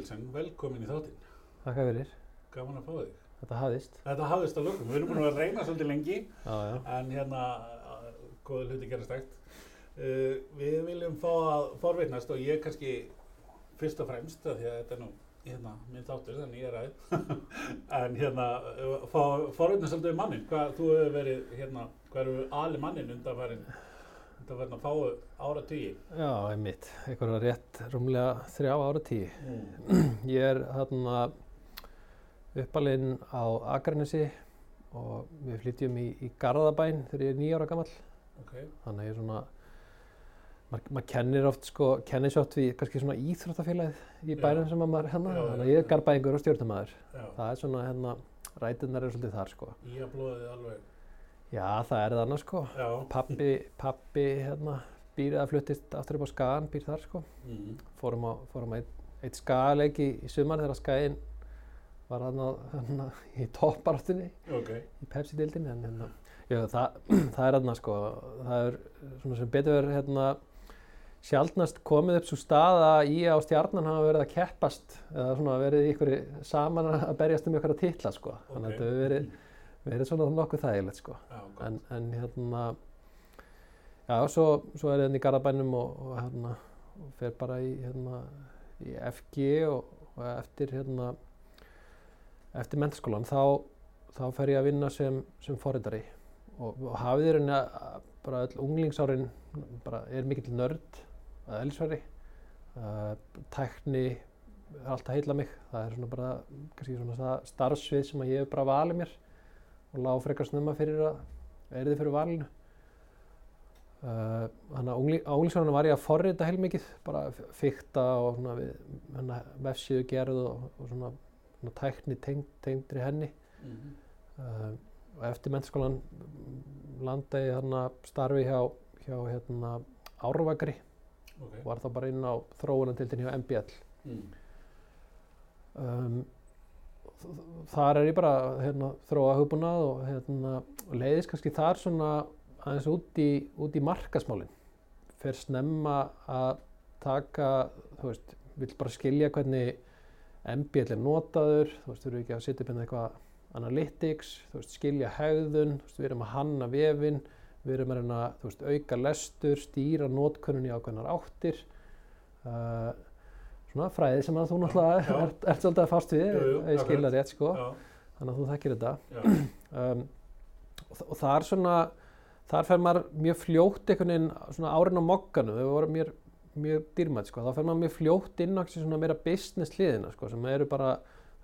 Níelsen, velkomin í þáttinn. Þakka fyrir. Gaman að fá þig. Þetta hafðist. Þetta hafðist að lokum. Við erum búin að reyna svolítið lengi, Já, já. en hérna, góða hluti gerast egt. Uh, við viljum fá að forveitnast og ég kannski fyrst og fremst, því að þetta er nú hérna, minn þáttur, þannig ég er aðeins, en hérna, uh, fá forveitnast svolítið um mannin. Hvað, þú hefur verið, hérna, hvað eru ali mannin undanfærin, undanfærin að fáu ára tugi? Já, einmitt. Eitthvað rétt rúmlega þrjá ára tíu. Mm. Ég er þarna uppalinn á Akranesi og við flytjum í, í Garðabæn þegar ég er nýjára gammal. Ok, Þannig að ég er svona, maður mað kennir oft sko, kennir svo oft við kannski svona íþróttafélagið í Já. bænum sem að maður er hérna. Þannig að ég er Garðbæingur og stjórnumæður. Það er svona hérna, rætinnar eru svolítið þar sko. Í að blóðið alveg. Já, það er það annars sko. Pappi, pappi hérna, býr eða fluttist aftur upp á Skagan, býr þar sko. Mm. Fórum á, fórum á eitt, eitt skagaleik í, í sumar þegar Skagin var hérna, í topparáttunni Ok. í Pepsi-dildinni. En hérna, það, það er hérna sko, það er svona sem betur verið hérna, sjaldnast komið upp svo staða í á stjarnan hafa verið að keppast eða svona verið ykkur saman að berjast um ykkur að titla sko. Þannig að þetta hefur verið, verið svona nokkuð þægilegt sko. Já, en, en hérna já, svo, svo er ég hérna í Garðabænum og, og hérna og fer bara í hérna í FG og, og eftir hérna eftir mentaskólan þá, þá fer ég að vinna sem, sem forritari. Og, og hafið þér hérna bara öll unglingsárin bara er mikill nörd að elsveri uh, tækni er alltaf heilla mig. Það er svona bara kannski svona starfsvið sem að ég hef bara valið mér og lág frekar snemma fyrir að erði fyrir valinu. Uh, Þannig að á unglingsárunum var ég að forrita heilmikið, bara f- fikta og svona við hérna, vefsíðu gerð og, og svona, svona tækni tengd, tengdri henni. Mhm. Uh, og eftir mennskólan landa ég þarna starfi hjá, hjá hérna, Árvagri Ok. og var þá bara inn á þróunandildin hjá MBL. Mm. um, þar er ég bara hérna, þróa hugbúnað og hérna, leiðist kannski þar svona aðeins út í, út í markasmálin fer snemma að taka, þú veist, vill bara skilja hvernig MBL er notaður, þú veist, þú eru ekki að setja upp hérna eitthvað analytics, þú veist, skilja hegðun, þú veist, við erum að hanna vefin, við erum að reyna, þú veist, auka lestur, stýra notkunnun í ákveðnar áttir, uh, svona fræði sem að þú náttúrulega já. ert, ert svolítið að fást við, ef ég skilja rétt, sko, Já, þannig að þú þekkir þetta. Um, og, og þar svona, þar fer maður mjög fljótt einhvern veginn svona árin á mogganu, þau voru mér mjög dýrmætt, sko, þá fer maður mjög fljótt inn á svona meira business hliðina, sko, sem eru bara,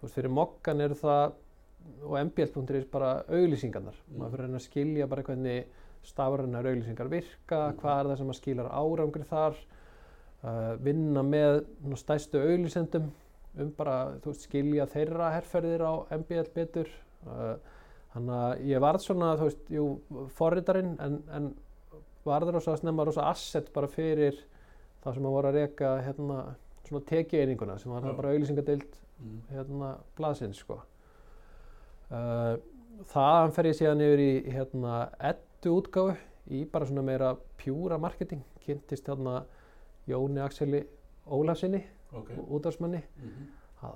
þú veist, fyrir moggan eru það og mbl.is bara auglýsingarnar, Mm. maður fyrir að reyna að skilja bara hvernig stafrænar auglýsingar virka, Mm. hvað er það sem að skilar árangri þar, vinna með stæstu auglýsendum um bara, veist, skilja þeirra herrferðir á MBL betur. Uh, þannig að ég varð svona, þú veist, jú, forritarinn en, en varð rosa snemma rosa asset bara fyrir það sem að voru að reka hérna svona tekieininguna sem var það bara auglýsingadeild Mm. hérna blaðsins sko. Uh, þaðan fer ég síðan yfir í hérna ettu útgáfu í bara svona meira pjúra marketing kynntist hérna Jóni Axeli Ólafsinni Ok. útvarsmanni Mhm.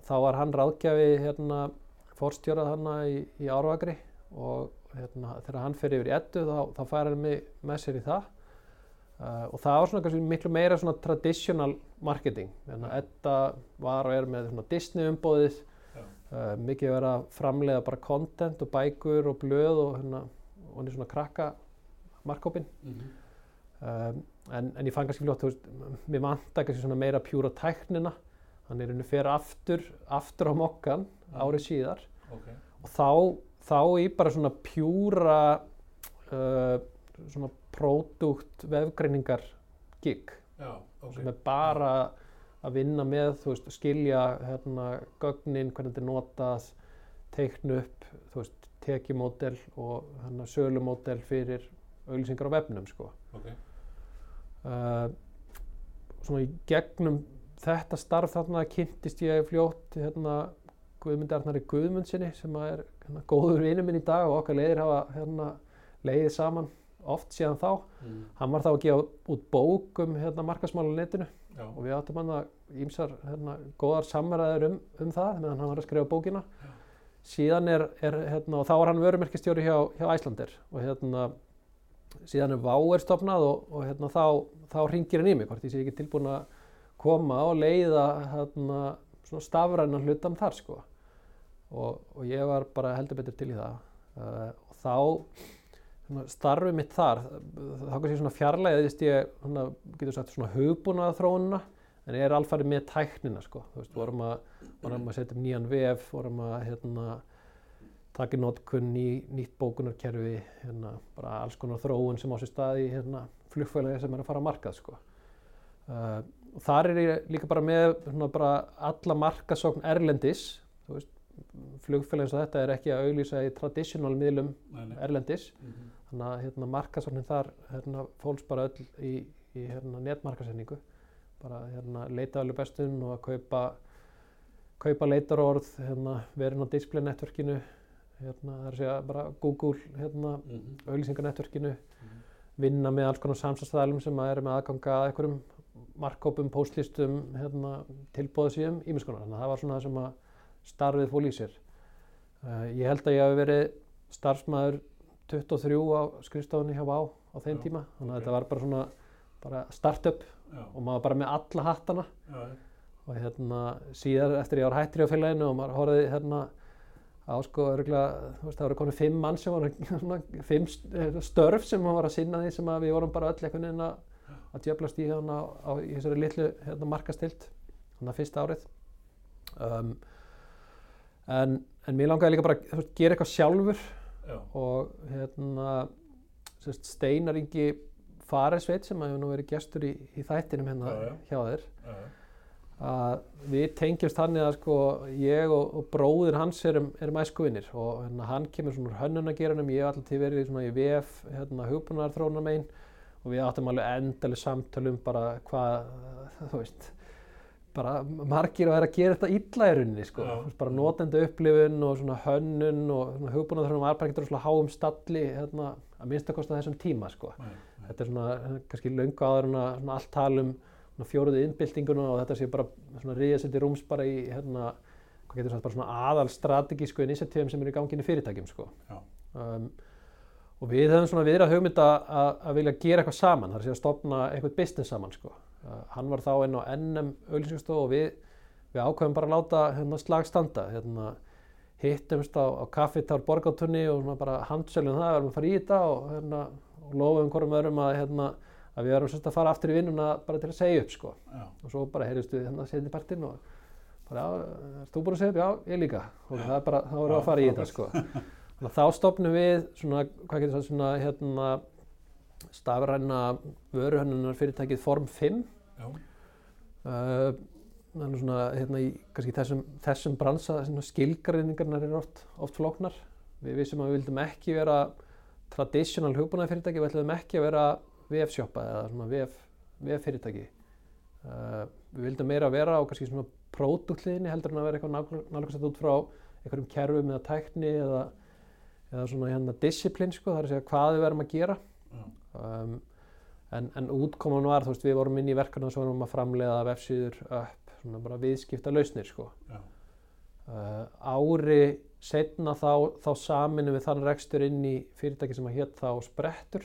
þá var hann ráðgjafi hérna fórstjórað hana í, í Árvagri og hérna, þegar hann fer yfir í ettu þá, þá fær hann mig með sér í það. Uh, og það var svona miklu meira svona traditional marketing. Þannig að etta var og er með svona Disney umbóðið uh, mikið verið að framleiða bara content og bækur og blöð og hérna og hann svona krakka markkópin Mhm. um, en, en ég fann kannski fljótt, þú veist, mér vantar kannski svona meira pjúra tæknina þannig er henni fer aftur, aftur á mokkan árið síðar Ok. og þá, þá í bara svona pjúra uh, svona pródúkt vefgreiningar gig Já, ok. sem er bara að vinna með, þú veist, skilja hérna gögnin, hvernig þetta er notað teiknu upp, þú veist, tekjumódel og hérna sölumódel fyrir auglýsingar á vefnum, sko Ok. Uh, svona í gegnum þetta starf þarna kynntist ég fljótt hérna Guðmundi Arnari Guðmundsinni sem að er hérna, góður vinur minn í dag og okkar leiðir hafa hérna, leiðið saman oft síðan þá Mm. hann var þá að gefa út bók um hérna, markasmála netinu Já. og við áttum hann að ímsar hérna, góðar samræður um, um það meðan hann var að skrifa bókina síðan er, er hérna, og þá var hann vörumerkistjóri hjá, hjá Æslander og hérna síðan er Váer stopnað og, og hérna, þá, þá ringir hann í mig hvort ég sé ekki tilbúin að koma og leiða hérna, svona stafrænan hlutam þar sko. Og, og ég var bara heldur betur til í það. Uh, og þá svona, starfið mitt þar þá kannski svona fjarlæðist ég svona, getur sagt svona hugbúnaða þróunina en ég er alfarið með tæknina sko. Þú veist, vorum að, vorum að setja upp nýjan vef vorum að hérna taka í notkun ný, nýtt bókunarkerfi hérna, bara alls konar þróun sem á sér stað í hérna, flugfélagi sem er að fara að markað sko. uh, þar er ég líka bara með svona, bara alla markasókn erlendis flugfélagi eins og þetta er ekki að auglýsa í traditional miðlum Nei, nei. erlendis Mhm. þannig að hérna, markasóknin þar hérna, fólks bara öll í, í hérna, netmarkasetningu bara hérna, leita alveg bestun og að kaupa kaupa leitarorð hérna, verin á display networkinu hérna, það er að segja bara Google hérna, Mhm. auglýsingarnetworkinu Mhm. vinna með alls konar samstæðstæðalum sem að eru með aðganga að einhverjum markkópum, póstlistum, hérna, tilbóðsíðum, ímiskonar. Þannig að það var svona það sem að starfið fól í sér. Uh, ég held að ég hafi verið starfsmæður 23 á skrifstofunni hjá Vá á þeim Já, tíma. Þannig að ok. þetta var bara svona bara startup og maður bara með alla hattana Já. og hérna síðar eftir ég var hættur á félaginu og maður horfði hérna á sko örgulega, þú veist það voru konið fimm mann sem svona, fimm eh, störf sem var að sinna því sem að við vorum bara öll einhvern veginn að að djöflast í hérna á, í þessari litlu hérna, markastilt hérna fyrsta árið um, en, en mér langaði líka bara að gera eitthvað sjálfur Já. og hérna Steinar Ingi Faresveit sem hefur nú verið gestur í, í þættinum hérna Já, já. hjá þér Já. Að við tengjumst þannig að sko ég og, og bróðir hans erum, erum æskuvinnir og hérna, hann kemur svona úr hönnunageiranum, ég hef alltaf til verið svona í VF, hérna hugbúnaðarþróunar megin og við áttum alveg endalega samtölum bara hvað, þú veist, bara margir að vera að gera þetta illa í rauninni sko, veist, bara notenda upplifun og svona hönnun og svona hugbúnaðarþróunar var bara ekkert svona háum stalli hérna að minnstakosta þessum tíma sko. Nei, nei. Þetta er svona kannski löngu áður en að allt talum fjóruðu innbyltinguna og þetta sé bara svona ríða sér til rúms bara í hérna, sagt, bara svona aðal strategísku initiatífum sem eru í ganginu fyrirtækjum sko. Um, og við höfum svona viðrað hugmynd að, vilja gera eitthvað saman, það er að stopna eitthvað business saman sko. Uh, hann var þá inn á NM auðlýsingastofu og við, við ákveðum bara að láta hérna, slag standa. Hérna, hittumst á, á kaffitár borgátunni og svona bara handsölum það, við erum að fara í þetta og, hérna, og lofum hverjum öðrum að, hérna, að við erum sérst að fara aftur í vinnuna bara til að segja upp sko. Og svo bara heyrðist við hérna setni partinn og bara, já, er þú búin að segja upp? Já, ég líka. Og það er bara, þá erum við að fara í þetta sko. Þannig að þá stopnum við svona, hvað getur það svona, hérna, stafræna vöruhönnunar fyrirtækið Form 5. Já. Uh, þannig svona, hérna, í kannski þessum, þessum bransa, svona skilgreiningarnar eru oft, oft flóknar. Við vissum að við vildum ekki vera traditional hugbúnaði fyrirtæki, við ætlum ekki að vera VF-shoppa eða svona VF, VF-fyrirtæki. Uh, við vildum meira vera á kannski svona pródúktliðinni heldur en að vera eitthvað nálgast út frá einhverjum kerfum eða tækni eða, eða svona hérna disciplín sko, það er að segja hvað við verum að gera. Um, en, en útkoman var, þú veist, við vorum inn í verkefna sem vorum að framleiða vefsíður upp, svona bara viðskipta lausnir sko. Uh, ári setna þá, þá saminu við þann rekstur inn í fyrirtæki sem að hétt þá Sprettur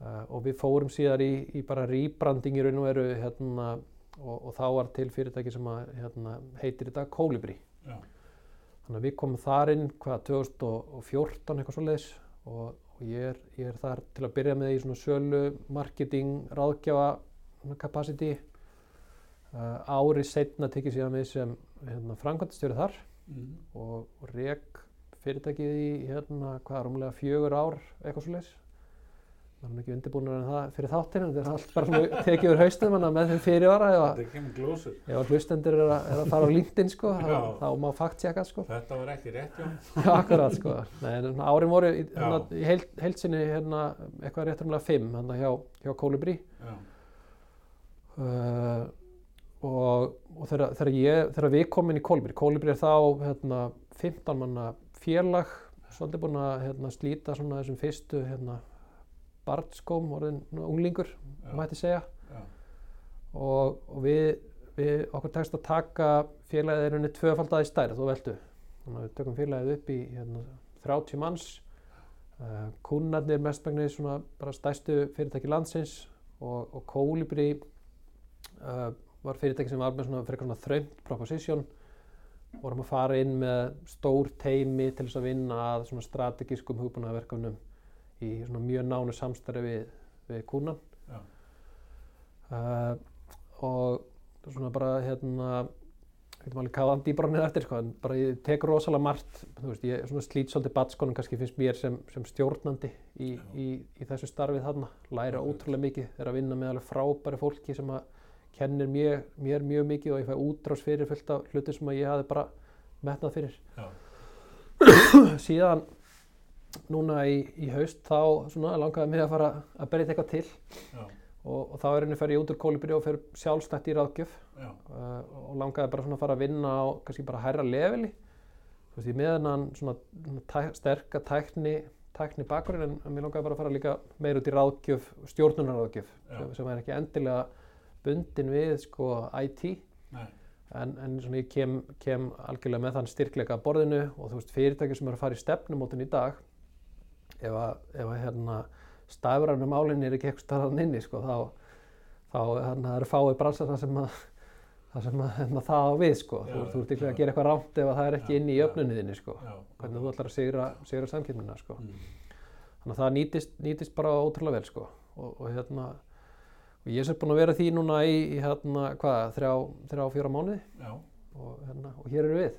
uh, og við fórum síðar í, í bara rýbranding í raun og veru hérna, og, og þá var til fyrirtæki sem að hérna, heitir þetta Kolibri. Já. Þannig að við komum þar inn hvað 2014 eitthvað svoleiðis og, og ég, er, ég er þar til að byrja með í svona sölu, marketing, svona capacity. Uh, ári setna tekið síðan við sem hérna, framkvæmtastjóri þar Mhm. og, og rek fyrirtækið í hérna, hvað, rúmlega fjögur ár eitthvað svoleiðis. Það er nú ekki undirbúinur en það fyrir þáttinu, þetta er allt bara tekið úr haustum að með þeim fyrirvara að hlustendur er er að fara á LinkedIn sko, Já. þá má fakt tjekka sko. Þetta var ekki rétt, já. Já, akkurat sko. Nei, árin voru í, hérna, í heild, heildsinni hérna, eitthvað rétt rúmlega fimm hérna, hjá, hjá Já. uh, og, og þegar, við komum inn í Kolibri, Kolibri er þá hérna, 15 manna félag, svolítið búin að hérna, slíta svona þessum fyrstu hérna, barnskóm, orðin unglingur, Já. mætti segja. Já. og, og við, við okkur tekst að taka félagið er henni tvöfaldaði stærð og veldu þannig að við tökum félagið upp í hérna, 30 manns. Uh, kúnarnir mestmægnir svona bara stærstu fyrirtæki landsins og, og Kolibri uh, var fyrirtæki sem var með svona frekar svona þröngt proposition. Vorum að fara inn með stór teimi til þess að vinna að svona strategískum hugbúnaðarverkefnum í mjög nánu samstarfi við, við kúnan Já. uh, og svona bara hérna getum alveg káðan dýbra hann eftir sko, en bara ég tek rosalega margt þú veist, ég svona slít svolítið batskonum kannski finnst mér sem, sem stjórnandi í, Já. í, í þessu starfið þarna læra Akkurat. ótrúlega mikið, er að vinna með alveg frábæri fólki sem að kennir mér, mér mjög mikið og ég fæ útrás fyrir fullt af hluti sem að ég hafi bara metnað fyrir Já. síðan núna í, í haust þá svona langaði mig að fara að berja eitthvað til. Og, og þá er henni fer ég út úr kólibri og fer sjálfstætt í ráðgjöf. Uh, og langaði bara svona að fara að vinna á kannski bara hærra leveli. Þú veist, ég með hennan svona svona tæ, sterka tækni tækni bakgrunn en, mér langaði bara að fara líka meir út í ráðgjöf, stjórnunarráðgjöf sem, sem er ekki endilega bundin við sko IT Nei. en, en svona ég kem, kem algjörlega með þann styrkleika að borðinu og þú veist fyrirtæki sem eru að fara í stefnumótin í dag ef að, ef að hérna stafrænu málinn er ekki eitthvað starðan inni sko, þá, þá hérna, eru fáið bransar það sem að það sem að hérna, það á við sko. Já, þú, þú ert ekki að gera eitthvað rámt ef að það er ekki Já, inni í öfnunniðinni sko. Hvernig þú ætlar að sigra, sigra samkynna sko. Mm. þannig að það nýtist, nýtist bara ótrúlega vel sko. og, og hérna og ég er búin að vera því núna í, í hérna, hvað, þrjá, þrjá, fjóra mánuði og, hérna, og hér eru við.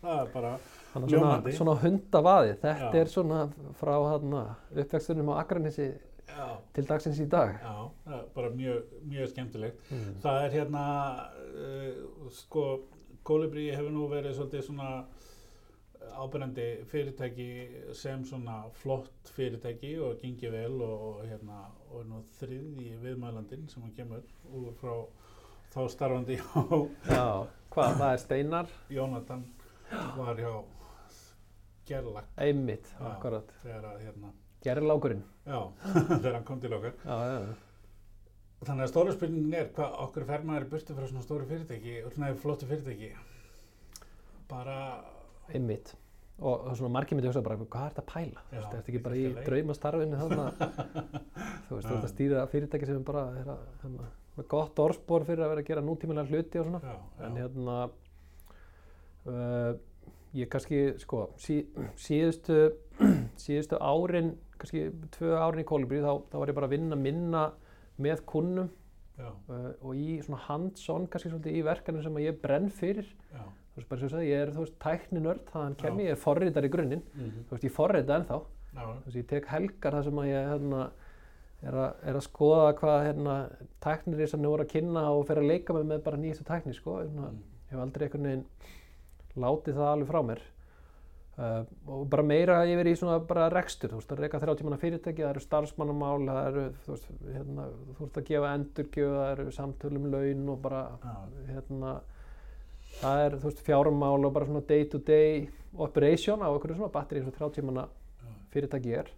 Það er bara, Þannig að svona, Ljómandi. svona hundavaði, þetta Já. er svona frá uppvextunum á Akranessi já. til dagsins í dag. Já. Það er bara mjög, mjög skemmtilegt. Mm. Það er hérna, uh, sko, Kolibri hefur nú verið svolítið svona ábyrjandi fyrirtæki sem svona flott fyrirtæki og gengið vel og, hérna, og nú þriðji viðmælandinn sem hann kemur úr frá þá starfandi hjá Já, hvað, það er Steinar, Jónatan var hjá Gerlach einmitt, Já. akkurat, þegar að hérna, gerðlákurinn. já, þegar hann kom til okkar. Já, já, já. Þannig að stóra spurningin er hvað okkur fer maður í burtu frá svona stóru fyrirtæki svona flottu fyrirtæki. Bara, einmitt. Og, svona margir myndi hugsa bara, hvað er þetta að pæla? Þú Já, veist, ertu ekki bara í draumastarfinu þannig þú veist, þú ert að stýra fyrirtæki sem bara, er að, hérna, gott orðspor fyrir að vera að gera nútímilega hluti og svona. já, En já, hérna, uh, ég kannski, sko, sí, síðustu, síðustu árin, kannski tvö árin í Kolibri, þá, þá var ég bara að vinna minna með kunnum. Uh, og í svona hands-on, kannski svolítið í verkanum sem ég brenn fyrir. já, Þú veist, bara sem ég sagði, ég er, þú veist, tækninörd, þaðan kem ég, ég er forritar í grunninn, mhm, þú veist, ég forrita ennþá. já, Þú veist, ég tek helgar þar sem að ég, hérna, er, a, er að skoða hvað, hérna, tæknir er sem voru að kynna og fer að leika með með bara nýjastu tækni, sko. Mm, ég hef aldrei einhvern veginn látið það alveg frá mér. Uh, og bara meira yfir í svona bara rekstur, þú veist, að reyka 30 manna fyrirtæki, það eru starfsmannamál, það eru, þú veist, hérna, þú veist að gefa endurgjöf, það eru samtölum laun og bara, hérna, það er, þú veist, fjármál og bara svona day to day operation á einhverju svona batteri eins og 30 manna fyrirtæki er.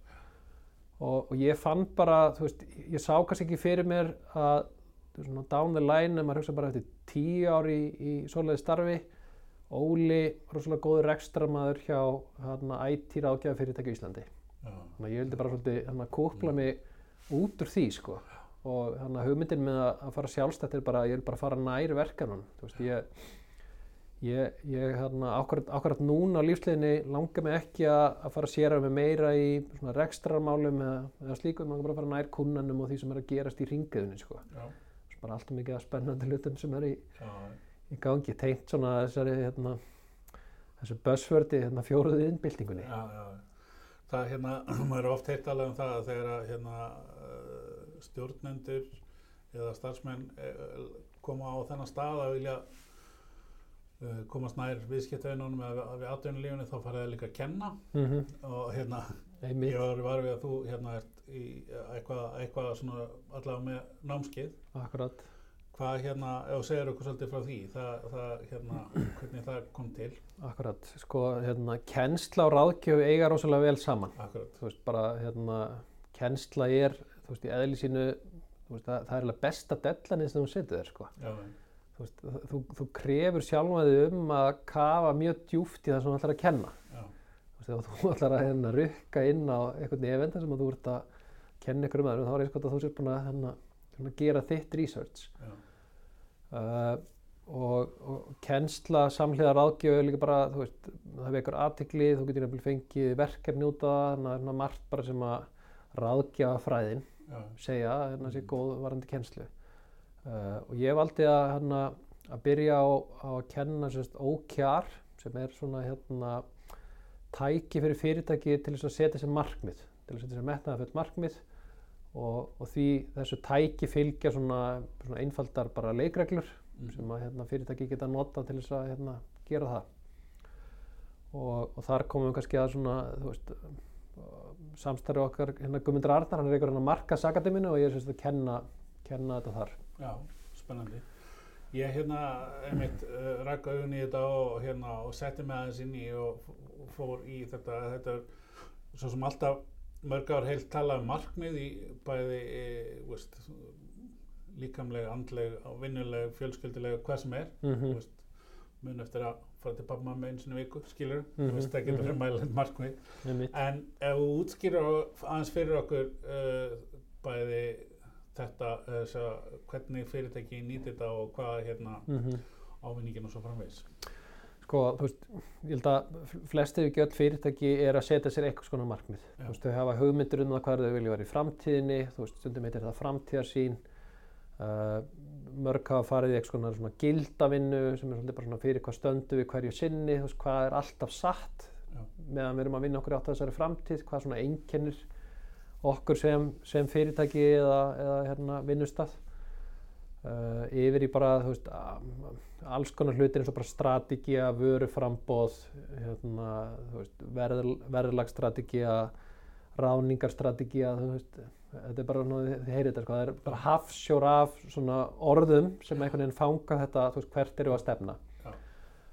Og, og ég fann bara, þú veist, ég sá kannski ekki fyrir mér að down the line, ef maður hugsa bara eftir tíu ári í, í svoleiði starfi Óli, rosalega góður rekstramaður hjá hérna, IT ráðgjafa fyrirtæki í Íslandi. Já, þannig að ég vildi bara svolítið hérna, kúpla mig út úr því sko. Og hérna, hugmyndin með að, að fara sjálfstætt er bara, ég vil bara fara nær verkanum. Þú veist, ég ég, ég hérna, akkurat, akkurat núna á lífsleginni langar mig ekki að, að fara að séra mig meira í svona rekstrarmálum eða, eða slíkum, langar bara að fara nær kunnanum og því sem er að gerast í ringiðunni sko. Já, bara alltaf mikið að spennandi hlutum sem er í, já, í gangi tengt svona þessari hérna, þessu buzzwordi hérna, fjóruðu innbyltingunni já, já. Það hérna, maður er oft heitt alveg um það að þegar að hérna, uh, stjórnendur eða starfsmenn uh, koma á þennan stað að vilja uh, komast nær viðskiptavinnunum eða við atvinnulífunni þá farið það líka að kenna. Mm -hmm. og hérna, einmitt, ég var var við að þú hérna ert í eitthvað, eitthvað svona allavega með námskeið. Akkurat hvað hérna, ef þú segir okkur svolítið frá því það, það hérna, hvernig það kom til Akkurat, sko, hérna, kennsla og ráðgjöf eiga rosalega vel saman. akkurat, Þú veist, bara, hérna, kennsla er, þú veist, í eðli sínu, þú veist, það, það er alveg besta dellanið sem þú setur þér, sko. Já, Þú veist, þú, þú krefur sjálfa þig um að kafa mjög djúft í það sem þú ætlar að kenna. já, Þú veist, ef þú ætlar að hérna, rukka inn á einhvern event þar sem að þú ert að kenna ykkur um öðrum, þá er eins gott að þú sér búin að hérna, gera þitt research. já, Uh, og, og kennsla samhliða ráðgjöf er líka bara, þú veist, það vekur aðtikli, þú getur nefnilega fengið verkefni út af það, þannig að það er svona margt bara sem að ráðgjafa fræðin já, segja að hérna sé góð varandi kennslu. Uh, og ég valdi að, hérna, að byrja á, á að kenna sérst OKR sem er svona hérna tæki fyrir fyrirtæki til þess að setja sér markmið, til að setja sér metnaða fyrir markmið og, og því þessu tæki fylgja svona, svona einfaldar bara leikreglur mm, sem að hérna, fyrirtæki geta nota til þess að hérna, gera það. Og, og þar komum við kannski að svona þú veist samstarfi okkar hérna Guðmundur Arnar, hann er einhver hérna markasakademinu og ég er sérst að kenna, kenna þetta þar. Já, spennandi. Ég hérna, einmitt, uh, ræk augun í þetta og hérna, og setti mig aðeins inn í og fór í þetta, þetta er svo sem alltaf mörg ár heilt talað um markmið í bæði, e, veist, líkamleg, andleg, vinnuleg, fjölskylduleg, hvað sem er, mm þú veist, mun eftir að fara til pappa með í viku, skilur, Mhm, þú veist, það getur verið mhm. mælend markmið. -hmm. En ef þú útskýrir á- aðeins fyrir okkur uh, bæði þetta, uh, svo, hvernig fyrirtæki nýtir þetta og hvað hérna Mhm. ávinningin og svo framvegis. Sko, þú veist, ég held að flestið ekki öll fyrirtæki er að setja sér eitthvað svona markmið. Já. Þú veist, þau hafa hugmyndir um það hvað þau vilja vera í framtíðinni, þú veist, stundum heitir það framtíðarsýn. Uh, mörg hafa farið í eitthvað svona, svona gildavinnu sem er svolítið bara svona fyrir hvað stöndu við hverju sinni, þú veist, hvað er alltaf satt Já. meðan við erum að vinna okkur átt að þessari framtíð, hvað svona einkennir okkur sem, sem fyrirtæki eða, eða hérna, vinnustað. Uh, yfir í bara, þú veist, a- alls konar hlutir eins og bara strategía, vöruframbóð, hérna, verð, verðlagstrategía, ráningarstrategía, þetta er bara, þið heyrið þetta, sko, það er bara hafsjór af orðum sem einhvern veginn fanga þetta, veist, hvert eru að stefna. Já.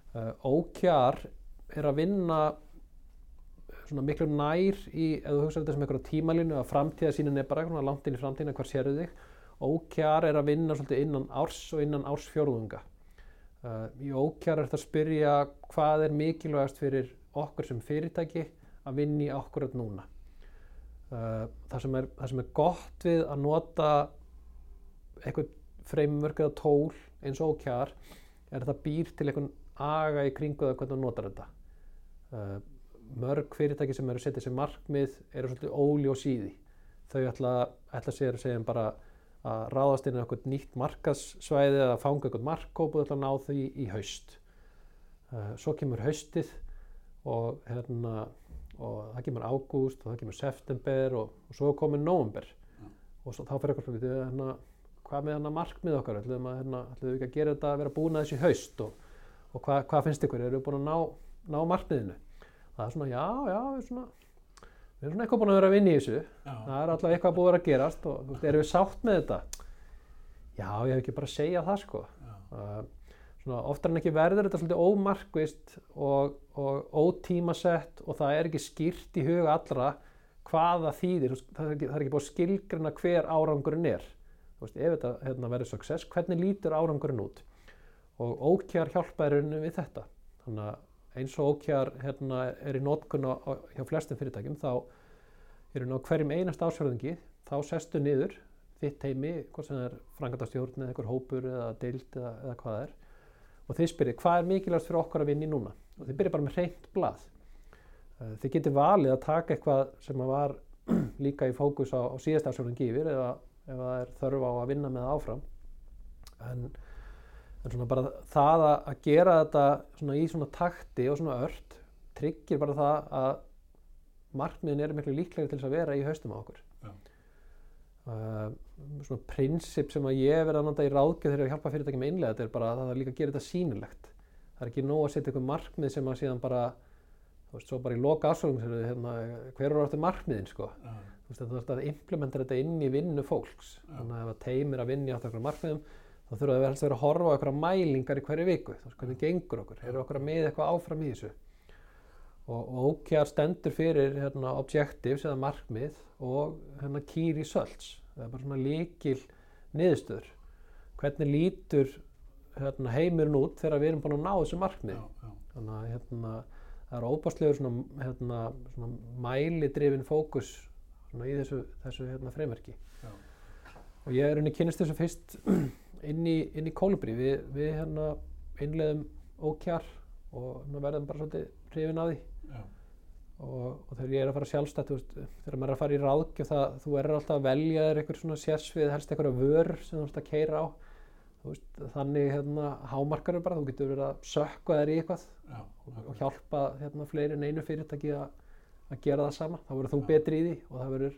Uh, OKR er að vinna svona miklu nær í, ef þú hugsa þetta sem einhverja tímalínu, að framtíðasýnin er bara svona langt inn í framtíðina, hvar sérðu þig, OKR er að vinna svolítið innan árs og innan ársfjórðunga. Uh, í OKR er þetta að spyrja hvað er mikilvægast fyrir okkur sem fyrirtæki að vinna í okkur núna. Uh, það, sem er, það sem er gott við að nota eitthvað framework eða tól eins og OKR er að það býr til einhvern aga í kringu það hvernig þú notar þetta. Uh, mörg fyrirtæki sem eru setja sér markmið eru svolítið óli og síði. Þau ætla, ætla sér að segja bara að ráðast inn í eitthvað nýtt markassvæði eða fanga eitthvað markkóp og að ná því í haust. Uh, svo kemur haustið og, hérna, og það kemur ágúst og það kemur september og, og svo komur nóvember. Já. Og svo, þá fyrir eitthvað svona, hérna, hvað með hérna markmið okkar, ætlum við hérna, ekki að gera þetta að vera búin að þessu í haust og, og hvað, hvað finnst ykkur, eru við búin að ná, ná markmiðinu? Það er svona, já, já, við, svona, við erum svona eitthvað búin að vera að vinna í þessu, Já, það er alltaf eitthvað búið að vera að gerast og þú veist, erum við sátt með þetta? Já, ég hef ekki bara að segja það sko. Uh, svona, oftar en ekki verður þetta svolítið ómarkvist og, og ótímasett og það er ekki skýrt í huga allra hvað það þýðir, það er ekki, það er ekki búið að skilgrina hver árangurinn er. Þú veist, ef þetta hérna, verður success, hvernig lítur árangurinn út? Og OKR hjálpaði rauninu við þetta. Þannig að eins og OKR hérna, er í nótkunn á, á, hjá flestum fyrirtækjum, þá er á hverjum einast ásverðingi, þá sestu niður þitt heimi, hvort sem það er frangatastjórn eða einhver hópur eða deild eða, eða hvað það er og þið spyrir hvað er mikilvægast fyrir okkur að vinna í núna? Og þið byrjar bara með hreint blað. Eh, þið getur valið að taka eitthvað sem var líka í fókus á, á síðast ásverðingi yfir eða ef það er þörf á að vinna með áfram. En, en svona bara það að, gera þetta svona í svona takti og svona ört tryggir bara það að markmiðin eru miklu líklegri til þess að vera í haustum á okkur. Já. uh, svona prinsip sem að ég verið að nota í ráðgjöf þegar ég hjálpa fyrirtæki með innlega þetta er bara að það er líka að gera þetta sýnilegt. Það er ekki nóg að setja ykkur markmið sem að síðan bara þú veist, svo bara í loka ásvöldum hérna, hver eru áttu markmiðin sko? Já, þú veist, þú ert að implementa þetta inn í vinnu fólks. Já. þannig að ef að teim er að vinna í átt okkur markmiðum þá þurfa að helst að vera að horfa á okkur mælingar í hverju viku. Þú veist, hvernig gengur okkur, eru okkur að miða eitthvað áfram í þessu? Og, OKR stendur fyrir hérna, objectives eða markmið og hérna, key results. Það er bara svona líkil niðurstöður. Hvernig lítur hérna, heimurinn út þegar við erum búin að ná þessu markmið já, já, þannig að hérna, það er óbáslegur svona, hérna, svona mælidrifin fókus svona, í þessu, þessu hérna, fremverki og ég er unni kynist þessu fyrst inn í, inn í Kolibri við, við hérna innleðum ókjar og hérna, verðum bara svolítið hrifin að því. Já, og, og þegar ég er að fara sjálfstætt þegar maður er að fara í ráðgjöf það, þú er alltaf að velja þér einhver svona sérsvið helst einhverja vör sem þú ert að keira á. Veist, þannig hérna, hámarkar bara, þú getur verið að sökka þér í eitthvað já, og, hjálpa hérna, fleiri en einu fyrirtæki að, að gera það sama. Þá verður þú betri í því og það verður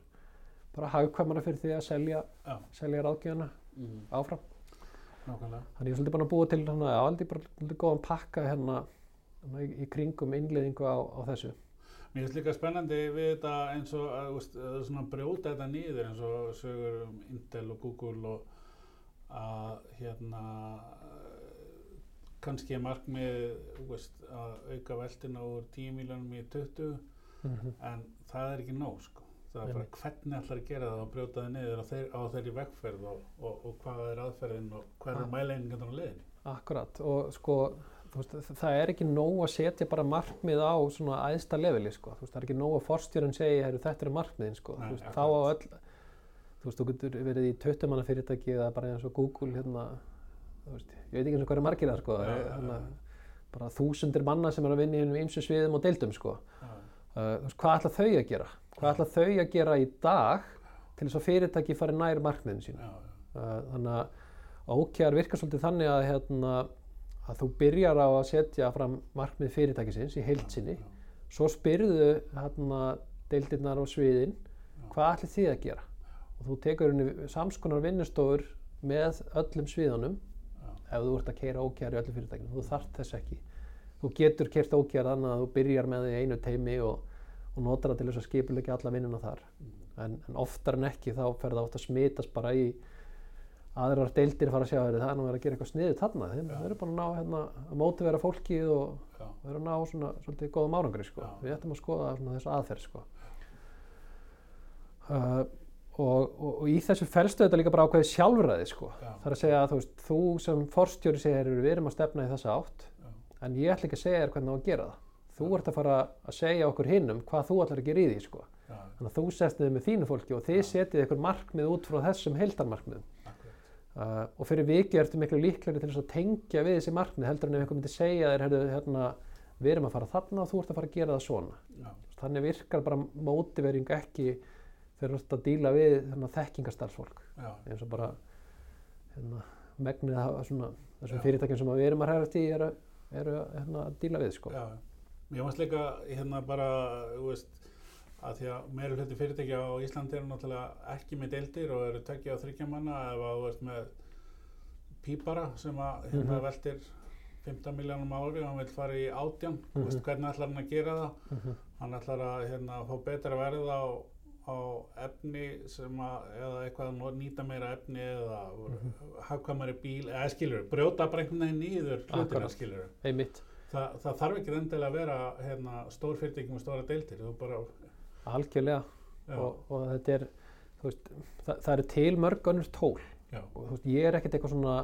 bara hagkvæmara fyrir því að selja, já, selja ráðgjöfuna áfram nákvæmlega. Þannig ég er svolítið búin að búa til hérna, aldrei bara svolítið góðan pakka hérna, hérna í, í kringum innleiðingu á, á þessu. Mér finnst líka spennandi við þetta eins og að, að svona brjóta þetta nýður eins og sögur um Intel og Google og að hérna kannski er markmið veist, að auka veltina úr 10 miljónum í 20 Mm en það er ekki nóg sko. Það er bara hvernig ætlar að gera það og brjóta það niður á, þeir, á þeirri vegferð og, og, og hvað er aðferðin og hvað Ah. er mæleiningarnar á leiðinni. Akkurat og sko veist, það er ekki nóg að setja bara markmið á svona æðsta leveli sko. Veist, það er ekki nóg að forstjórun segja heru, þetta eru markmiðin sko. Nei, veist, þá á öll þú veist, þú getur verið í 20 manna fyrirtæki eða bara eins og Google hérna, ég veit ekki eins og hvað er margir það sko. Já, hérna, bara þúsundir manna sem er að vinna í einum ýmsu sviðum og deildum sko. Uh, hvað ætla þau að gera? Hvað ætla þau að gera í dag til þess að fyrirtæki fari nær markmiðin sín? já, já, Uh, þannig að OKR virkar svolítið þannig að, hérna, að þú byrjar á að setja fram markmið fyrirtækisins í heild sinni. Já, svo spyrðu hérna, deildirnar á sviðin hvað ætli þið að gera? Og þú tekur samskonar vinnustofur með öllum sviðunum ef þú ert að keira OKR í öllu fyrirtækinu. Þú þarft þess ekki. Þú getur kert OKR þannig að þú byrjar með því einu teimi og, og notar það til þess að skipulegja alla vinnuna þar en, en oftar en ekki þá fer það oft að smitast bara í aðrar deildir fara að sjá þeirri það er nú verið að gera eitthvað sniðið þarna þeim þeir eru bara að ná hérna, að mótivera fólkið og og eru að ná svona svolítið góðum árangri sko. Já. við ættum að skoða þessu aðferð sko. uh, og, og, og í þessu felstu þetta líka bara ákveðið sjálfræði sko. já, það er að segja að þú, veist, þú sem forstjóri segir við erum að stefna í þessa átt já, en ég ætla ekki að segja þér hvernig á að gera það þú ert að fara að segja okkur hinnum hvað þú ætlar að gera í því sko. þannig að þú sest niður með þínu fólki og þið setið ykkur markmið út frá þessum heildarmarkmiðum. Akkurat, uh, og fyrir vikið ertu miklu líklegri til að tengja við þessi markmið heldur en ef einhver myndi segja þér hérna, við erum að fara þarna og þú ert að fara að gera það svona. Já, þannig virkar bara mótivering ekki þegar þú ert að díla við hérna, þekkingastarfsfólk já, eins og bara hérna, megnið þessum fyrirtækjum sem við erum að hræðast í eru, eru hérna, að díla við sko. já. Mér varst líka hérna bara, þú veist, að því að meira hluti fyrirtækja á Íslandi eru náttúrulega ekki með deildir og eru tökja á þryggja manna ef að þú ert með pípara sem að hérna Mhm. veltir 15 miljónum ári og hann vil fara í átján, mm Mhm. veist hvernig ætlar hann að gera það? Mhm. Hann ætlar að hérna, fá betra verð á, á efni sem að, eða eitthvað að nýta meira efni eða Mhm. hagkvæmari bíl, eða skilur, brjóta bara einhvern veginn niður hlutina skilur. einmitt, Þa, það þarf ekki endilega að vera hérna, stór fyrirtæki með stóra deildir, algjörlega. Og, og þetta er veist, það, það eru til mörg önnur tól. Já, og veist, ég er ekkert eitthvað svona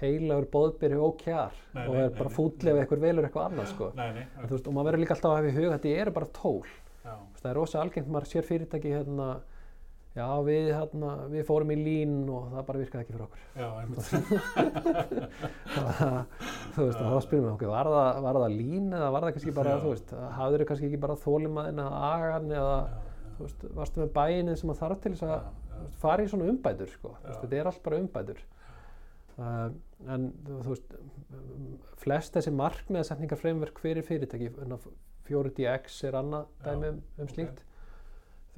heilagur bóðbyrju ókjar Nei, og nei, er bara fúll ef eitthvað velur eitthvað annað sko. nei, nei, En þú veist, og maður verður líka alltaf að hafa í huga þetta eru bara tól. Það er rosa algengt maður sér fyrirtæki hérna, já við, hérna, við fórum í lín og það bara virkaði ekki fyrir okkur. Já, þú veist, þá spyrum við okkur, var það, var það lín eða var það kannski bara, Já. þú veist, hafður kannski ekki bara þólimaðin eða agan eða, já, þú veist, varstu með bæinni sem að þarf til þess að fara í svona umbætur, sko, þú veist, þetta er allt bara umbætur. Uh, en þú veist, flest þessi markmiðasetningar fremverk fyrir fyrirtæki, 4DX er annað dæmi um, um slíkt. þú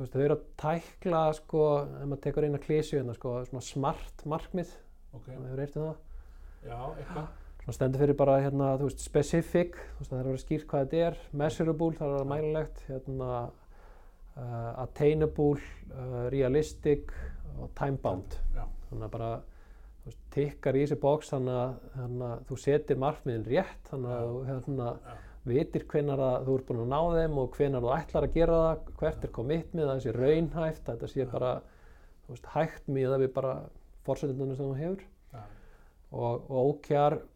veist, þau eru að tækla, sko, ef maður tekur eina klísju hérna, sko, svona smart markmið, ok, það hefur reyrt um það? Já, eitthvað, Svona stendur fyrir bara hérna, þú veist, specific, þú veist, það er að vera skýrt hvað þetta er, measurable, það er að vera mælilegt, hérna, uh, attainable, uh, realistic og time bound. já, Þannig að bara, þú veist, tikkar í þessi bóks þannig að, þú setir markmiðin rétt, þannig að þú hérna, vitir hvenar að þú ert búin að ná þeim og hvenar þú ætlar að gera það, hvert er commitmið, að það sé raunhæft, þetta sé bara veist, hægt miða við bara fórsöldunum sem þú hefur Já, og, og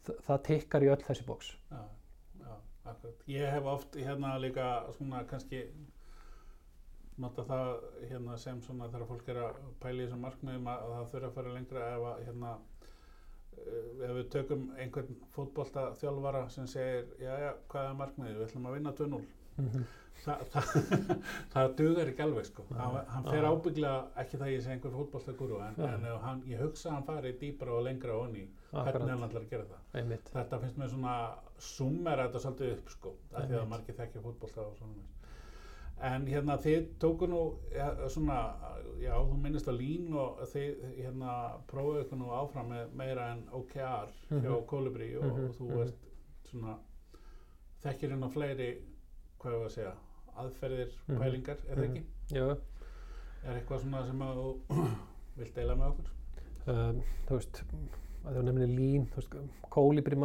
þ- það tikkar í öll þessi bóks. já, akkurat. Ég hef oft hérna líka svona kannski nota það hérna sem svona þegar fólk er að pæla í þessum markmiðum að það þurfa að fara lengra ef að hérna ef við tökum einhvern fótbolta þjálfara sem segir, já, já, hvað er markmiðið, við ætlum að vinna 2-0 Þa, það, það dugar ekki alveg sko. Já, hann, hann fer já. ábygglega, ekki það ég sé einhver fótboltagúru en, Já. en hann, ég hugsa að hann fari dýpra og lengra onni hvernig hann ætlar að gera það einmitt. þetta finnst mér svona summera þetta svolítið upp sko, af því að margir þekkja fótbolta og svona en hérna þið tóku nú ja, svona, já þú minnist að lín og þið hérna prófuðu ykkur nú áfram með meira en OKR hjá Mhm. Kolibri og, Mhm, og þú mhm. ert svona þekkir á fleiri hvað ég að segja, aðferðir, Mhm, pælingar, er það mhm. ekki? Jú, Er eitthvað svona sem að þú vilt deila með okkur? um, þú veist, það er nefnilega lín, þú veist, kólibri,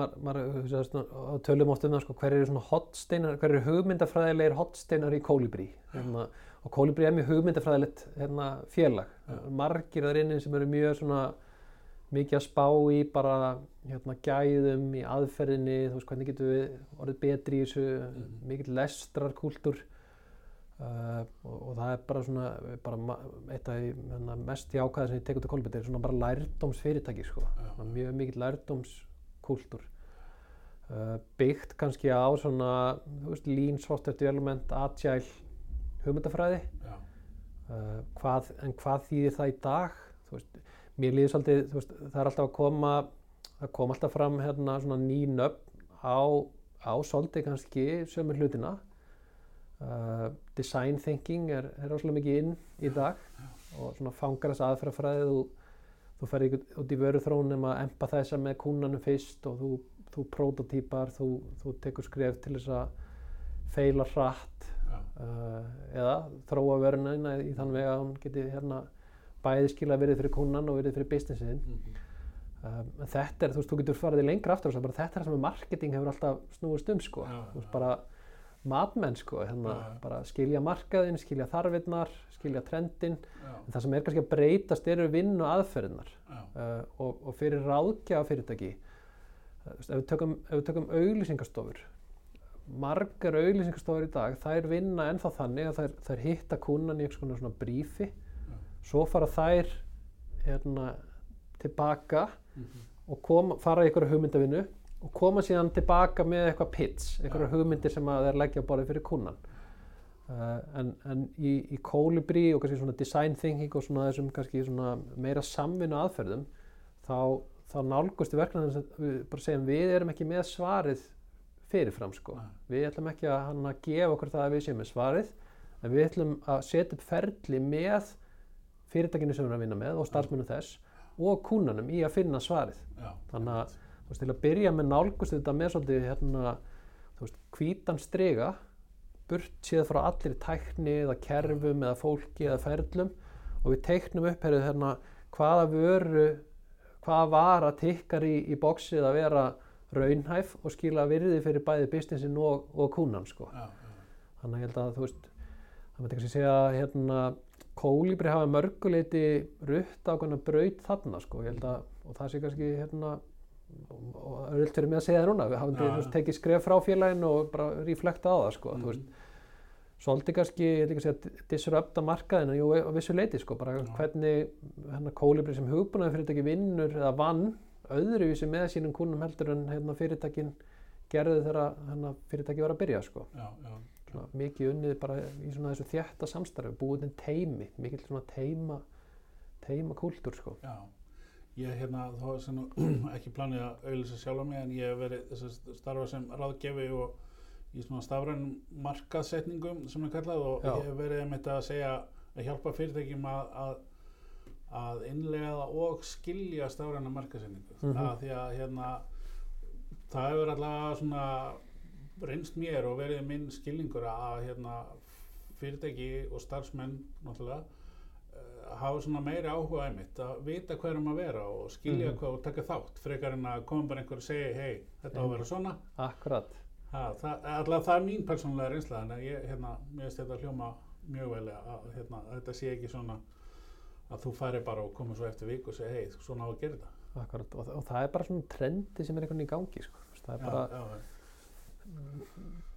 tölum oft um það, sko, hver eru svona hotsteinar, hver eru hugmyndafræðilegir hotsteinar í kólibri, hérna, og kólibri er mjög hugmyndafræðilegt, hérna, félag, margir þar inni sem eru mjög svona, mikið að spá í bara, hérna, gæðum í aðferðinni, þú veist, hvernig getum við orðið betri í þessu, Mhm. mikill lestrarkúltúr, Uh, og, og það er bara svona bara eitt af því hérna, mest jákvæða sem ég tek út af kolbeti er svona bara lærdómsfyrirtæki sko. Svona mjög mikill lærdómskúltúr uh, byggt kannski á svona veist, lean software development agile hugmyndafræði. Já, uh, hvað, en hvað þýðir það í dag? Veist, mér líður svolítið veist, það er alltaf að koma það kom alltaf fram hérna svona ný nöfn á, á svolítið kannski sömu hlutina uh, design thinking er, er rosalega mikið inn í dag og svona fangar þess aðferðafræði þú, þú ferði út í vöruþróun um að empathæsa með kúnanum fyrst og þú, þú prototýpar, þú, þú tekur skref til þess að feila hratt já, uh, eða þróa vöruna í þann veg að hún geti hérna bæði skila verið fyrir kúnan og verið fyrir businessin. Mhm, um, en þetta er, þú veist, þú getur farið lengra aftur og svo bara þetta er það sem að marketing hefur alltaf snúist um sko, Já, þú veist, já. bara matmenn sko, hérna, já. bara skilja markaðinn, skilja þarfinnar, skilja trendin já, en það sem er kannski að breytast eru vinnu aðferðinnar já, uh, og, og fyrir ráðgjafa fyrirtæki uh, ef við tökum, tökum auglýsingastofur margar auglýsingastofur í dag þær vinna ennþá þannig að þær, þær hitta kunnan í einhvers konar svona brífi. Svo fara þær hérna, tilbaka mhm, og koma, fara í einhverja hugmyndavinnu og koma síðan tilbaka með eitthvað einhverja Já. hugmyndir sem að þeir leggja á borðið fyrir kunnan uh, en, en í, í Colibri og kannski svona design thinking og svona þessum kannski svona meira samvinnu aðferðum þá, þá nálgust við verkefnum sem við bara segjum við erum ekki með svarið fyrirfram sko Nei. við ætlum ekki að, hann að gefa okkur það að við séum með svarið en við ætlum að setja upp ferli með fyrirtækinu sem við erum að vinna með og starfsmunum þess og kúnanum í að finna svarið já, Þannig að- veist, til að byrja með nálgust þetta með svolítið hérna, hvítan strega burt séð frá allir tækni eða kerfum eða fólki eða ferlum og við teiknum upp herrið, hérna, hvaða vöru hvaða vara tikkar í, í bóksið að vera raunhæf og skila virði fyrir bæði businessin og, og kúnan sko. já, já, þannig að ég held að þú veist það kannski segja að hérna, kólibri hafa mörguleiti rutt ákveðna braut þarna sko. Ég held að, og það sé kannski hérna, og- öll fyrir mig að segja það núna við hafum veist, tekið skref frá félaginu og bara reflekta á það sko. mhm, þú veist, svolítið kannski, ég ætla ekki að segja disrupta markaðina, jú, á vissu leiti sko, bara Já. hvernig hérna, kólibri sem hugbúnaði fyrirtæki vinnur eða vann öðruvísi með sínum kúnum heldur en hérna, fyrirtækin gerði þegar hérna, fyrirtæki var að byrja sko já, svona, mikið unnið bara í svona þessu þjætta samstarfi, búið til teimi, mikið svona teima, teima kúltúr sko. Ég hérna, þá er sem ekki planið að auðvitað sjálfa mig en ég hef verið þess að starfa sem ráðgefi og í svona stafrænum markaðsetningum sem er kallað og Já. ég hef verið einmitt að segja að hjálpa fyrirtækjum að, að, að innlega og skilja stafræna markaðsetningu. Mhm. að því að hérna það hefur allavega svona reynst mér og verið minn skilningur að hérna fyrirtæki og starfsmenn náttúrulega hafa svona meiri áhuga einmitt að vita hvað erum að vera og skilja Mhm. hvað og taka þátt frekar en að koma bara einhver og segja hei, þetta á að vera svona Akkurat, Ha, það, allavega það er mín persónulega reynsla en ég, hérna, finnst þetta hljóma mjög vel að, hérna, þetta sé ekki svona að þú færi bara og komur svo eftir viku og segja hei, svona á að gera þetta. Akkurat, og, og það er bara svona trendi sem er einhvern veginn í gangi sko. Veist, það er bara já, já,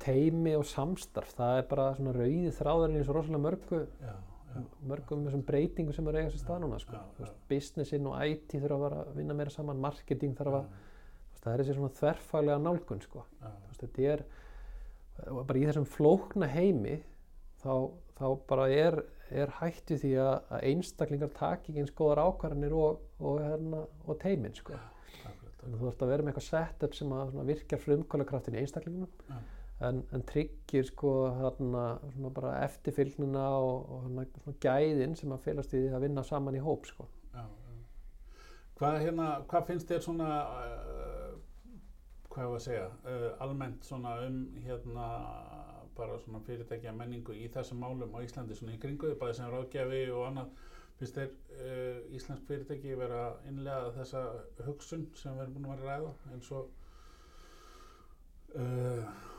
teimi og samstarf það er bara svona rauði þráðurinn eins og rosalega mörgu já, mörgum þessum breytingum sem er eiga sér stað núna sko. Businessin og IT þurfa að að vinna meira saman marketing þarf að, það er þessi svona þverfaglega nálgun sko. þetta er bara í þessum flókna heimi þá, þá bara er, er hætt við því að, að einstaklingar taki eins góðar ákvarðanir og, og, hérna, og teimin sko. þú ert að vera með eitthvað setup sem að svona virkjar frumkvælakraftin í einstaklingunum. En, en tryggir sko hérna svona bara eftirfylgnina og, og hérna, svona gæðin sem að félast í því að vinna saman í hóp sko. já, já. Hvað, hérna, hvað finnst þér svona, uh, hvað hefur að segja, uh, almennt svona um hérna bara svona fyrirtækja menningu í þessum málum á Íslandi svona í kringu, því, bæði sem ráðgjafi og annað, finnst þér uh, Íslensk fyrirtæki vera að innlega þessa hugsun sem við erum búin að vera að ræða eins og uh,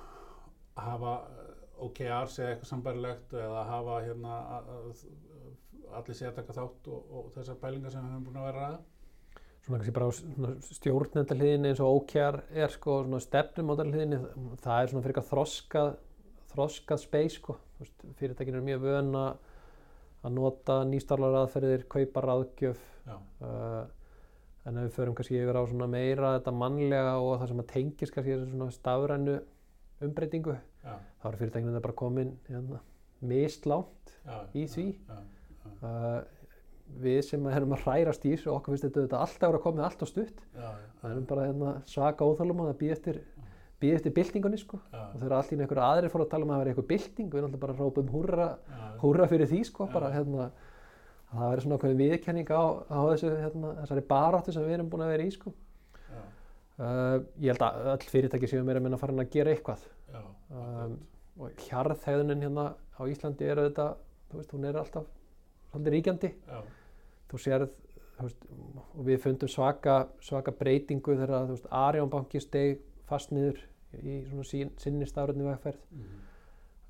hafa OKRs eða eitthvað sambarilegt eða hafa hérna allir sé að taka þátt og, og þessar pælingar sem við höfum búin að vera að Svona kannski bara á svona stjórnendahliðinni eins og OKR er sko svona stefnumótarhliðinni það er svona fyrir eitthvað þroskað þroskað space sko. Fyrirtækin eru mjög vön að nota nýstarlar aðferðir, kaupa ráðgjöf Já, uh, en ef við förum kannski yfir á svona meira þetta mannlega og það sem að tengis kannski þessu svona stafrænu umbreytingu. Já, þá eru fyrirtækinu þetta bara komin hérna, mistlánt Í því? uh, við sem erum að hrærast í þessu okkur finnst þetta alltaf að vera komið allt og stutt. Það erum bara hérna, svaka óþálum að býða eftir býða eftir byltingunni sko. Og þegar allt í einu einhverju aðrir fóru að tala um að það væri eitthvað bylting við erum alltaf bara að rópa um húrra, húrra fyrir því sko bara hérna að það væri svona okkur viðkenning á, á þessu, hérna, þessari baráttu sem við erum búin að vera í sko uh, ég held að öll fyrirtæki séu meira meina farin að gera eitthvað. Já, um, og hjarðhegðunin hérna á Íslandi er auðvitað, þú veist, hún er alltaf svolítið ríkjandi. Já, þú sérð þú veist, og við fundum svaka, svaka breytingu þegar þú veist, Arjónbanki steg fast niður í svona sín, sinni stafröndin vegferð. Mhm,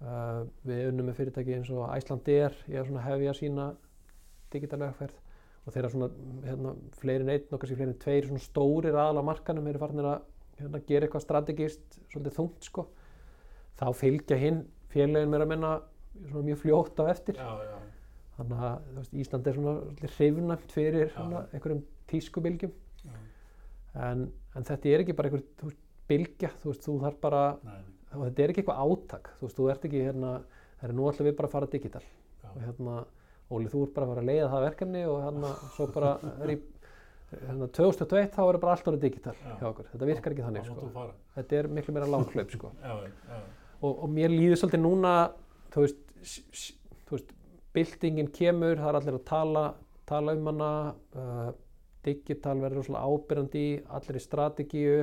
uh, við unnum með fyrirtæki eins og Æslandir ég er svona að hefja sína digital vegferð og þeirra svona hérna, fleiri og kannski fleiri en tveir svona stórir aðal á markanum eru farinir að hérna, gera eitthvað strategist svolítið þungt sko. Þá fylgja hinn félagin mér að menna svona mjög fljótt á eftir. Já, já, þannig að veist, Ísland er svona hrifnæmt fyrir svona, einhverjum tískubilgjum en, en þetta er ekki bara einhver bylgja, þú veist, þú þarf bara nei, þetta er ekki eitthvað átak, þú veist, þú ert ekki hérna, það er nú ætlum við bara að fara digital. Já, og hérna, Óli, þú ert bara að fara að leiða það verkefni og hérna, svo bara er í hérna, 2021 þá er bara allt orðið digital Já. hjá okkur, þetta virkar ekki þannig sko. þetta er miklu meira langklaup sko. og, og mér líður svolítið núna þú veist, þú veist byltingin kemur, það er allir að tala tala um hana uh, digital verður svona ábyrjandi allir í strategíu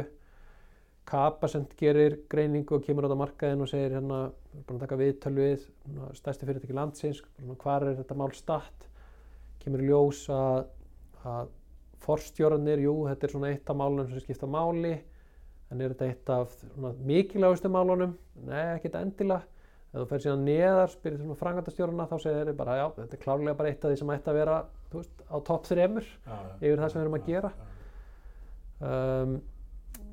Kapasend gerir greiningu og kemur á þetta markaðin og segir hérna, við erum búin að taka viðtöl við svona, stærsti fyrirtæki landsins, svona, hvar er þetta mál statt, kemur í ljós að, að forstjóranir, jú, þetta er svona eitt af málunum sem skipta máli, en er þetta eitt af svona, mikilvægustu málunum? Nei, ekkert endilega. Ef þú fer síðan neðar, spyrir svona frangandastjórana, þá segir þeir bara, já, þetta er klárlega bara eitt af því sem ætti að vera, þú veist, á topp þremur yfir það sem við erum að gera. um,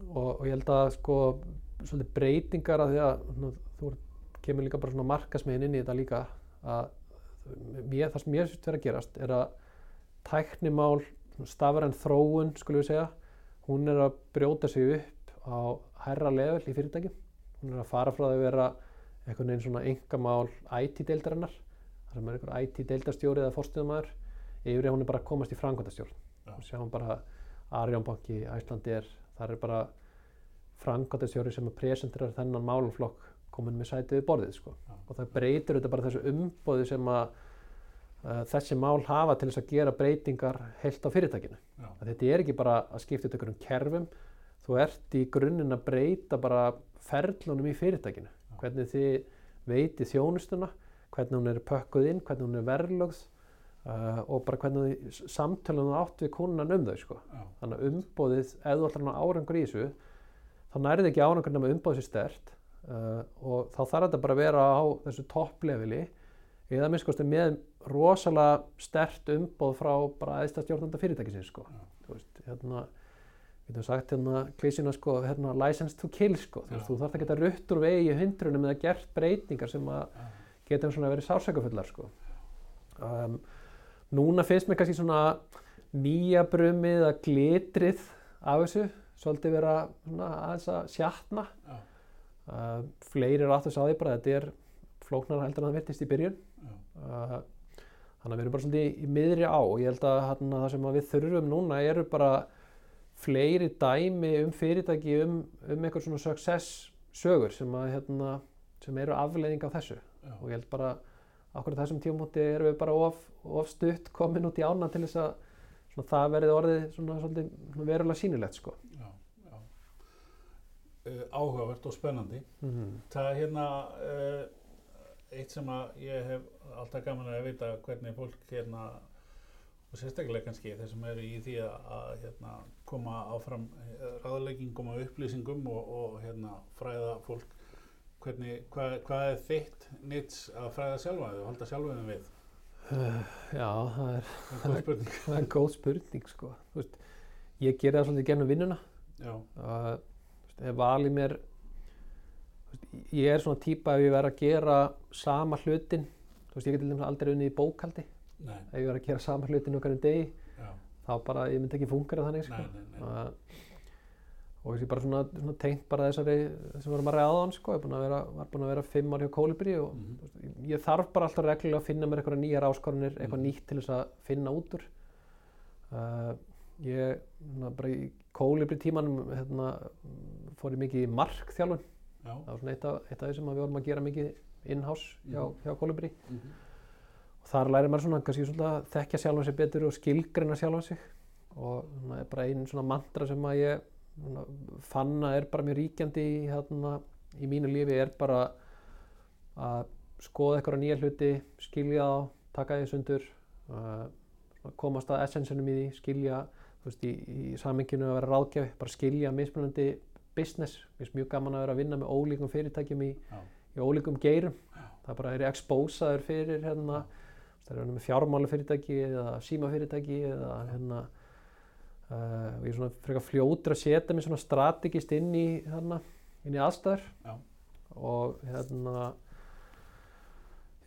og, og ég held að sko svolítið breytingar að því að þú kemur líka bara svona markasmiðin inn í þetta líka að mér, það sem mér finnst vera að gerast er að tæknimál, stafræn þróun skulum við segja, hún er að brjóta sig upp á hærra level í fyrirtækjum, hún er að fara frá því að vera einhvern veginn svona engamál IT-deildarinnar, þar sem er einhver IT-deildarstjóri eða forstöðumæður yfir í að hún er bara að komast í frangvandastjórn Já. og sjáum bara Arjónbanki, Æslandir, þar er bara frangvandastjóri sem að presenterar þennan málflokk komin með sætið við borðið sko. Já. og það breytir þetta bara þessu umbóði sem að uh, þessi mál hafa til þess að gera breytingar heilt á fyrirtækinu. já, Að þetta er ekki bara að skipta út einhverjum kerfum, þú ert í grunninn að breyta bara ferlunum í fyrirtækinu. Hvernig þið veitið þjónustuna, hvernig hún er pökkuð inn, hvernig hún er verðlögð uh, og bara hvernig þið samtölum átt við kunnan um þau. Sko. já, Þannig að umbóðið, ef þú ætlar að árangur í þessu, þá nærði ekki árangur nema umbóðið sér stert, uh, og þá þarf þetta bara að vera á þessu toppleveli eða minnst með rosalega stert umboð frá bara aðeins stjórnanda fyrirtækisins sko. Þú veist, hérna getum sagt hérna klísina sko, hérna license to kill sko, þú, Já. veist, þú þarf að geta rutt úr vegi í hundrunum eða gert breytingar sem að geta svona verið sársökafullar sko. um, núna finnst mér kannski svona nýja brumið að glitrið af þessu svolítið vera svona aðeins að sjatna Já. uh, fleiri er aftur sáði bara að þetta er flóknar heldur en það virtist í byrjun Já. uh, þannig að við erum bara svolítið í, miðri á og ég held að hérna, það sem við þurfum núna eru bara fleiri dæmi um fyrirtæki um, um einhver svona success sögur sem, að, hérna, sem eru afleiðing af þessu Já. og ég held bara okkur á þessum tímúti erum við bara of, of stutt komin út í ána til þess að svona, það verði orðið svona, svolítið svona verulega sýnilegt sko. Já, já. Uh, áhugavert og spennandi. mm Það er hérna uh, eitt sem að ég hef alltaf gaman að vita hvernig fólk hérna og sérstaklega kannski þeir sem eru í því að, að hérna, koma áfram eh, ráðleggingum og upplýsingum og, og hérna, fræða fólk hvernig, hvað, hvað er þitt nýts að fræða sjálfa og halda sjálfa þig við? Já, það er, Það er góð spurning. það er góð spurning sko. Veist, ég ger það svolítið gennum vinnuna uh, ef valið mér veist, ég er svona típa ef ég verð að gera sama hlutin veist, ég get til dæmis aldrei unnið í bókaldi nei, ef ég verð að gera sama hlutin okkar um degi já, þá bara, ég myndi ekki fungera þannig sko. nei, nei, nei. uh, og þessi bara svona, svona tengt bara þessari sem við varum að ræða á hann sko. ég búin að vera, var búin að vera fimm ár hjá Kolibri og þú veist, ég þarf bara alltaf reglulega að finna mér eitthvað nýjar áskorunir eitthvað Mhm. nýtt til þess að finna út úr. Uh, ég svona, bara í Kolibri tímanum hérna, fór ég mikið í markþjálfun. Já, það var svona eitt af, eitt af því sem við vorum að gera mikið in-house hjá, Mhm. hjá Kolibri mhm, og þar lærir maður svona kannski svona þekkja sjálfan sig betur og skilgreina sjálfan sig. Og svona bara einn svona mantra sem að ég svona, fann að er bara mjög ríkjandi hérna, í mínu lífi er bara að skoða eitthvað nýja hluti, skilja þá, taka því sundur uh, komast að essensunum í því, skilja veist, í, í samenginu að vera ráðgjafi, bara skilja mismunandi business, mér finnst mjög gaman að vera að vinna með ólíkum fyrirtækjum í, í ólíkum geirum. Það bara er expósaður fyrir hérna, það er með fjármálafyrirtæki eða símafyrirtæki eða hérna uh, og ég er svona frekar fljótur að setja mig svona strategist inn í hérna, inn í aðstæður Já. og hérna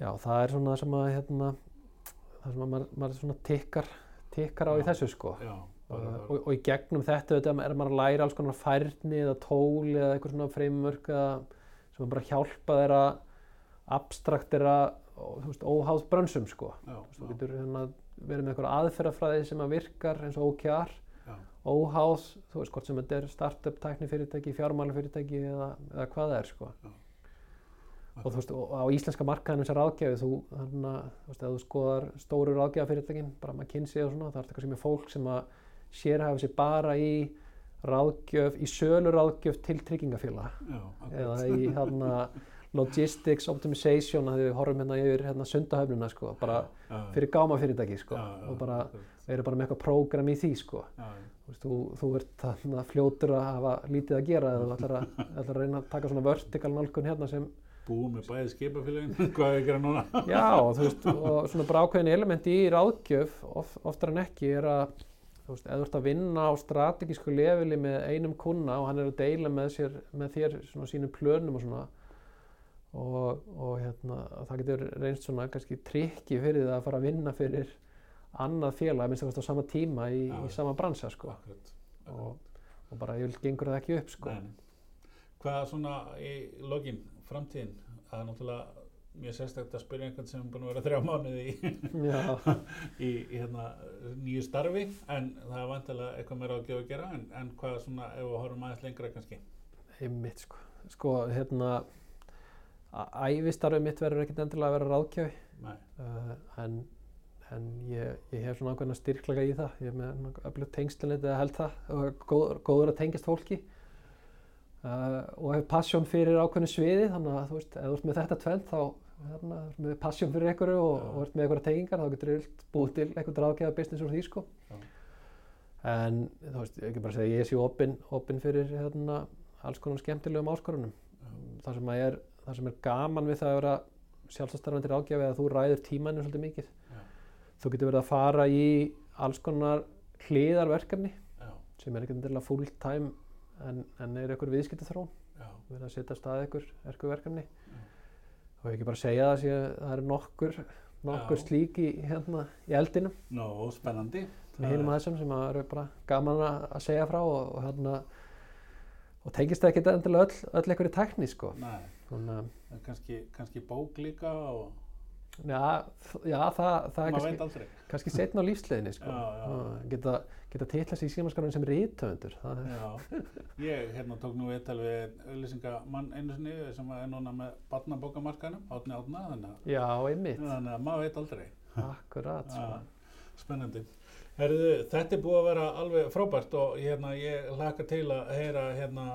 já það er svona það sem að hérna það sem að maður, maður svona tikkar tikkar á í Já. þessu sko já, Uh, bara, og, og í gegnum þetta auðvitað er maður að læra alls konar færni eða tól eða eitthvað svona framework eða sem bara hjálpa þeirra þú veist, óháð brönsum sko. Þú veist, Þú getur hérna, verið með eitthvað aðferðafræði sem að virkar eins og OKR óháð, þú veist hvort sem þetta er startup tæknifyrirtæki, fjármálafyrirtæki eða, eða hvað það er sko. Og þú veist, og á íslenska markaðinu sem ráðgjafi, þú, þarna, þú veist, ef þú skoðar stóru ráðgjafafyrirtækin, bara McKinsey og svona, það er eitthvað sem er fólk sem að sérhæfa sig bara í ráðgjöf, í sölu ráðgjöf til tryggingafélag eða í hérna logistics optimization að við horfum hérna yfir hérna sundahöfnuna sko, bara fyrir gáma fyrirtæki sko og bara. Við erum bara með eitthvað prógram í því sko Já, já. þú, þú, ert fljótur að hafa lítið að gera eða þú ætlar að, ætlar að reyna að taka svona vertikal nálgun hérna sem búið með bæði skipafélagin, hvað er að gera núna? já, þú veist, og svona bara ákveðin elementi í ráðgjöf of, oftar en ekki er að þú veist, eða þú ert að vinna á strategísku leveli með einum kuna og hann er að deila með, sér, með þér svona sínum plönum og svona og, og hérna, það getur reynst svona kannski trikki fyrir það að fara að vinna fyrir annað félag, minnst að á sama tíma í, Já, í sama bransa sko. Akkurat, og, og bara ég vil gengur það ekki upp sko. Nei. Hvað svona í lokin, framtíðin, það er náttúrulega mjög sérstækt að spyrja einhvern sem er búin að vera þrjá mánuði í, í, í hérna, nýju starfi, en það er vantilega eitthvað meira að gefa að gera, en, en hvað svona, ef við horfum aðeins lengra kannski? einmitt sko. Sko hérna æfistarfið mitt verður ekkert endilega að vera ráðgjafi Nei, uh, en, en ég, ég hef svona ákveðna styrklega í það. Ég er með öflug tengslinni eða held það og góð, góður að tengjast fólki. Uh, og hef passion fyrir ákveðnu sviði þannig að þú veist, ef þú ert með þetta tvend þá hérna, ert með passion fyrir einhverju og, og ert með einhverja tengingar þá getur þú búið til einhvern ráðgjafa business úr því sko. Já. en þú veist, ég ekki bara segja ég sé opinn opin fyrir hérna, alls konar skemmtilegum áskorunum. Það sem, að er, það sem er gaman við það að vera sjálfstarfandi ráðgjafi að þú ræður tímanu svolítið mikið. Þú getur verið að fara í alls konar hliðarverkefni Já, sem er ekki endilega full time en, en er einhver viðskiptaþrón já, við að setja stað einhver, verkefni og ekki bara segja það sé, það eru nokkur nokkur slík í, hérna, í eldinum? Nó, spennandi. með hinum að þessum sem að eru bara gaman að að segja frá og, og hérna og tengist það ekki endilega öll, öll einhverju tækni sko. Nei, að er kannski, kannski bók líka og já, já það, það er kannski, kannski setna á lífsleiðinni sko Já, já. Ah, geta, geta titla sig í símaskarinn sem rítöfundur Já, ég hérna tók nú viðtal við auðlýsingamann einu sinni sem er núna með barnabókamarkanum, átni átna, þannig að, þannig að maður veit aldrei. akkurat sko. Spennandi. Herðu, þetta er búið að vera alveg frábært og hérna, ég hlaka til að heyra hérna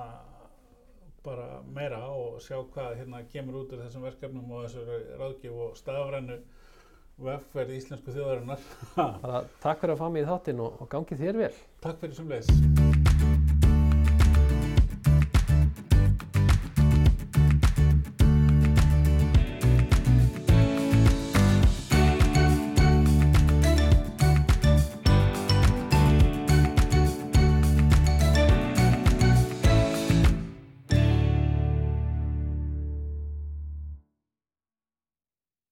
bara meira og sjá hvað hérna kemur út úr þessum verkefnum og þessari ráðgjöf og stafrænu vefverð íslensku þjóðarinnar. takk fyrir að fá mig í þáttinn og, og gangi þér vel Takk fyrir sem leys.